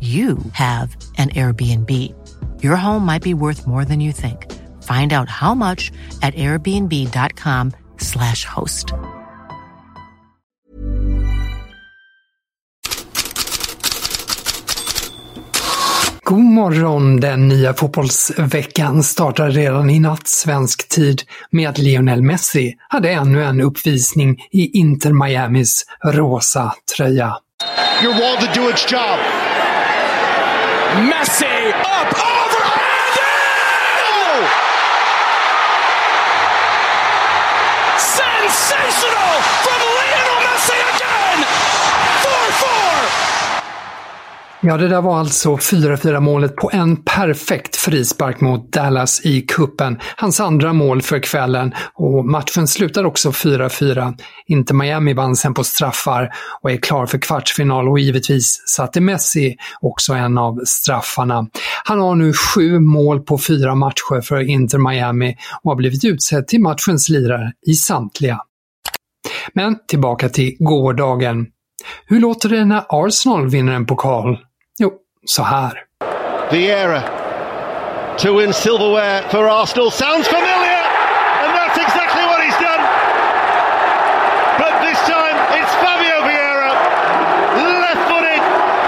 you have an Airbnb. Your home might be worth more than you think. Find out how much at airbnb.com/slash host. God morgon! Den nya fotbollsveckan startar redan i natt svensk tid med att Lionel Messi hade ännu en uppvisning i Inter Miamis rosa tröja. Your wall to do its job. Messi up. Over Ja, det där var alltså 4-4 målet på en perfekt frispark mot Dallas i kuppen. Hans andra mål för kvällen och matchen slutar också 4-4. Inte Miami vann sen på straffar och är klar för kvartsfinal och givetvis satte Messi också en av straffarna. Han har nu sju mål på fyra matcher för Inter Miami och har blivit utsedd till matchens lirare i samtliga. Men tillbaka till gårdagen. Hur låter det när Arsenal vinner en pokal? Så här. The era to win silverware for Arsenal sounds familiar, and that's exactly what he's done. But this time it's Fabio Vieira, left-footed,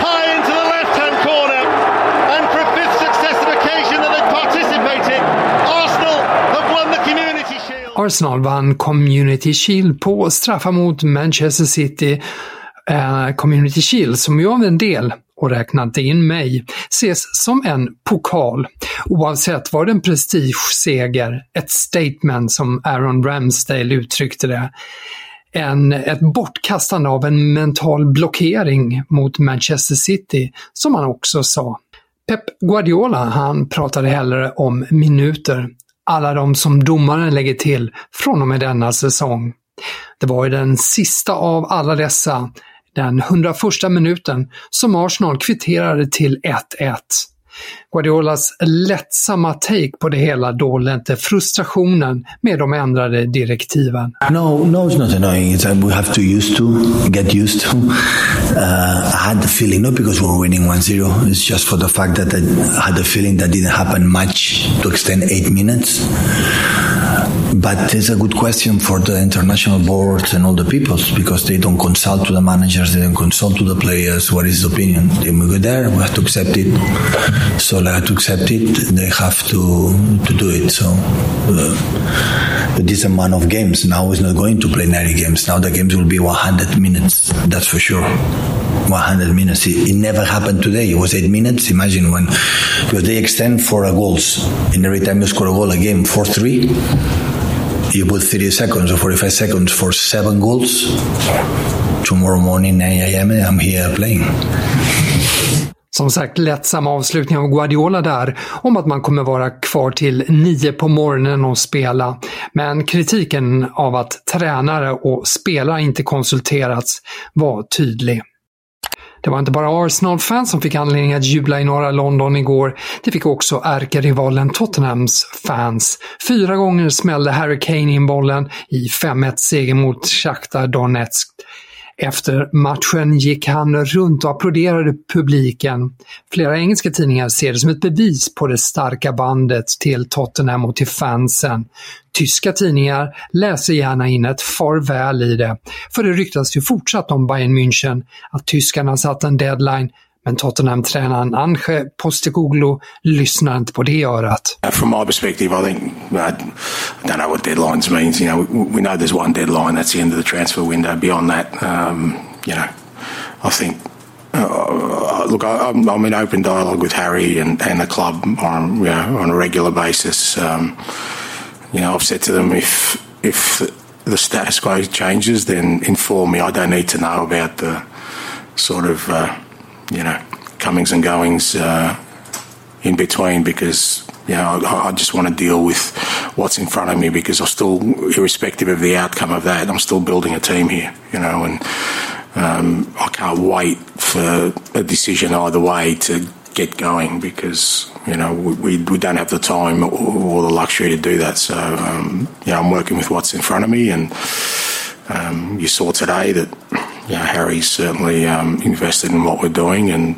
high into the left-hand corner, and for a fifth successive occasion that they've participated, Arsenal have won the Community Shield. Arsenal vann Community Shield på straffar mot Manchester City. Eh, Community Shield, som ju av en del, och räkna inte in mig, ses som en pokal. Oavsett var det en prestigeseger, ett statement som Aaron Ramsdale uttryckte det. En, ett bortkastande av en mental blockering mot Manchester City, som han också sa. Pep Guardiola, han pratade hellre om minuter. Alla de som domaren lägger till från och med denna säsong. Det var ju den sista av alla dessa, den 101 minuten, som Arsenal kvitterade till 1-1. Guardiolas lättsamma take på det hela dolde inte frustrationen med de ändrade direktiven. No, no, it's not annoying. It's uh, we have to used to get used to. Uh, I had the feeling, not because we were winning 1-0, it's just for the fact that I had the feeling that didn't happen much to extend eight minutes. But it's a good question for the international boards and all the peoples because they don't consult to the managers, they don't consult to the players. What is the opinion? Then we go there, we have to accept it. So they have to accept it. They have to to do it. So uh, this amount of games now is not going to play 90 games. Now the games will be 100 minutes. That's for sure. 100 minutes. It, it never happened today. It was eight minutes. Imagine when because they extend for goals, and every time you score a goal, a game four three. You put 30 seconds or 45 seconds for seven goals. Tomorrow morning 9 a.m. I'm here playing. Som sagt, lättsam avslutning av Guardiola där om att man kommer vara kvar till nio på morgonen och spela. Men kritiken av att tränare och spelare inte konsulterats var tydlig. Det var inte bara Arsenal-fans som fick anledning att jubla i norra London igår. Det fick också ärkerivalen Tottenhams fans. Fyra gånger smällde Harry Kane in bollen i 5-1 seger mot Shakhtar Donetsk. Efter matchen gick han runt och applåderade publiken. Flera engelska tidningar ser det som ett bevis på det starka bandet till Tottenham och till fansen. Tyska tidningar läser gärna in ett farväl i det, för det ryktas ju fortsatt om Bayern München, att tyskarna satt en deadline Men Tottenham-tränaren Ange Postecoglou lyssnar inte på det örat. From my perspective, I think I don't know what deadlines means. You know, we, know there's one deadline. That's the end of the transfer window. Beyond that, um, you know, I think uh, look, I, am I'm in open dialogue with Harry and, and the club on you know on a regular basis. Um, you know, I've said to them if if the status quo changes, then inform me. I don't need to know about the sort of uh, you know comings and goings uh, in between because you know I, I just want to deal with what's in front of me because I'm still, irrespective of the outcome of that, I'm still building a team here. You know, and um, I can't wait for a decision either way to get going because you know we, we don't have the time or, the luxury to do that. So um, you know I'm working with what's in front of me, and um, you saw today that you know, Harry's certainly um, invested in what we're doing, and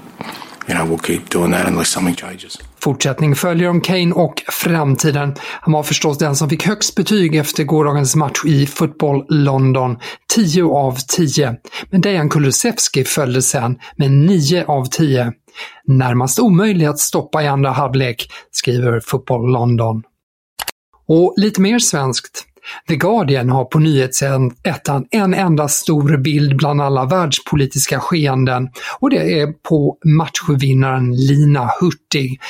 you know we'll keep doing that unless something changes. Fortsättning följer om Kane och framtiden. Han var förstås den som fick högst betyg efter gårdagens match i Football London, 10 av 10. Men Dejan Kulusevski följde sen med 9 av 10. Närmast omöjlig att stoppa i andra halvlek, skriver Football London. Och lite mer svenskt. The Guardian har på nyhetsettan en enda stor bild bland alla världspolitiska skeenden och det är på matchvinnaren Lina Hurtig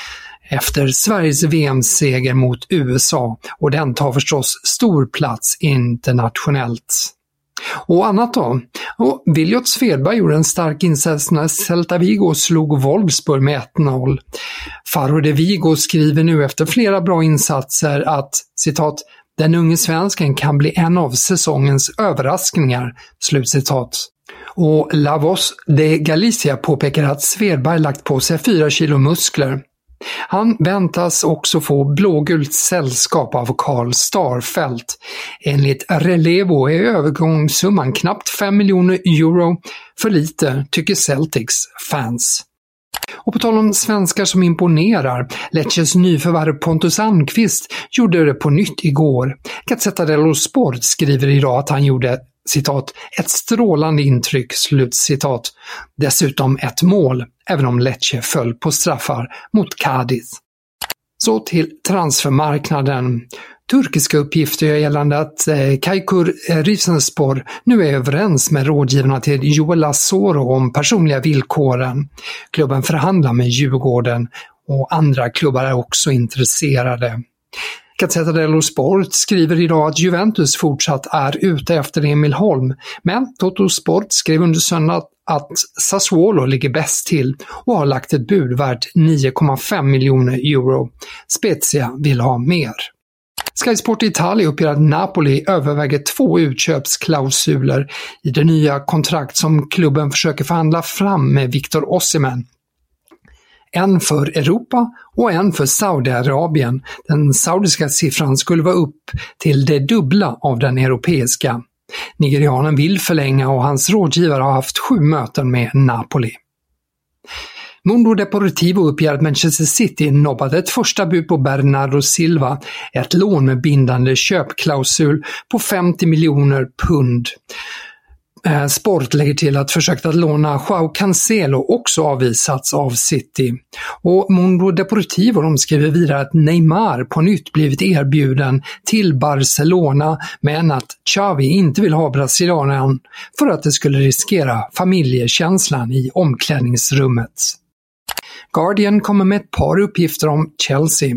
efter Sveriges VM-seger mot USA och den tar förstås stor plats internationellt. Och annat då? Och Viljot Svedberg gjorde en stark insats när Celta Vigo slog Wolfsburg med 1-0. Faro de Vigo skriver nu efter flera bra insatser att citat den unge svensken kan bli en av säsongens överraskningar.” Slutcitat. Och Lavos de Galicia påpekar att Svedberg lagt på sig 4 kilo muskler. Han väntas också få blågult sällskap av Carl Starfelt. Enligt Relevo är övergångssumman knappt 5 miljoner euro. För lite, tycker Celtics fans. Och på tal om svenskar som imponerar, Lecces nyförvärv Pontus Almqvist gjorde det på nytt igår. Gazzetta dello Sport skriver idag att han gjorde citat, ett strålande intryck, slutcitat. Dessutom ett mål, även om Lecce föll på straffar mot Cadiz. Så till transfermarknaden. Turkiska uppgifter gör gällande att eh, Kaykur eh, Risenspor nu är överens med rådgivarna till Joel Asoro om personliga villkoren. Klubben förhandlar med Djurgården och andra klubbar är också intresserade. Gazzetta dello Sport skriver idag att Juventus fortsatt är ute efter Emil Holm, men Toto Sport skrev under söndag att Sassuolo ligger bäst till och har lagt ett bud värt 9,5 miljoner euro. Spezia vill ha mer. Sky Sport Italia uppger att Napoli överväger två utköpsklausuler i det nya kontrakt som klubben försöker förhandla fram med Victor Osimhen. En för Europa och en för Saudiarabien. Den saudiska siffran skulle vara upp till det dubbla av den europeiska. Nigerianen vill förlänga och hans rådgivare har haft sju möten med Napoli. Mundo Deportivo uppger att Manchester City nobbade ett första bud på Bernardo Silva, ett lån med bindande köpklausul på 50 miljoner pund. Eh, Sport lägger till att försöket att låna Joao Cancelo också avvisats av City. Och Mundo Deportivo de skriver vidare att Neymar på nytt blivit erbjuden till Barcelona men att Xavi inte vill ha brasilianaren för att det skulle riskera familjekänslan i omklädningsrummet. Guardian kommer med ett par uppgifter om Chelsea.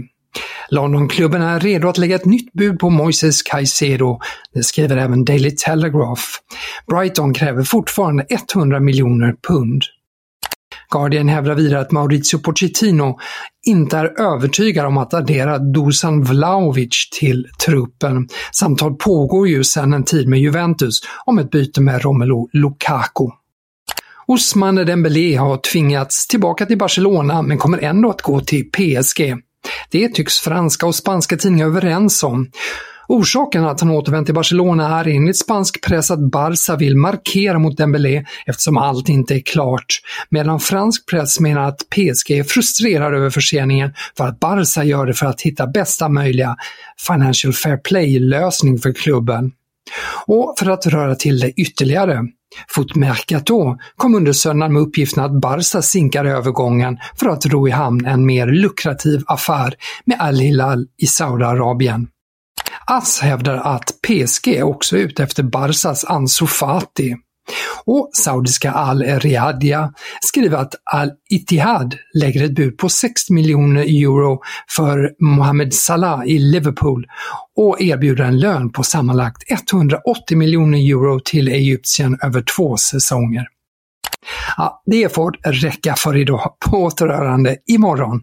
Londonklubben är redo att lägga ett nytt bud på Moises Caicedo, det skriver även Daily Telegraph. Brighton kräver fortfarande 100 miljoner pund. Guardian hävdar vidare att Maurizio Pochettino inte är övertygad om att addera Dusan Vlahovic till truppen. Samtal pågår ju sedan en tid med Juventus om ett byte med Romelu Lukaku. Ousmane Dembélé har tvingats tillbaka till Barcelona men kommer ändå att gå till PSG. Det tycks franska och spanska tidningar överens om. Orsaken att han återvänt till Barcelona är enligt spansk press att Barca vill markera mot Dembélé eftersom allt inte är klart, medan fransk press menar att PSG är frustrerad över förseningen för att Barca gör det för att hitta bästa möjliga Financial Fair Play-lösning för klubben. Och för att röra till det ytterligare. Fotmercato kom under söndagen med uppgiften att Barca sinkar övergången för att ro i hamn en mer lukrativ affär med Al-Hilal i Saudiarabien. As hävdar att PSG också är ute efter Barsas Ansu Fati. Och saudiska Al-Riyadiyah skriver att Al-Ittihad lägger ett bud på 60 miljoner euro för Mohamed Salah i Liverpool och erbjuder en lön på sammanlagt 180 miljoner euro till Egyptien över två säsonger. Ja, det får räcka för idag. På återhörande imorgon.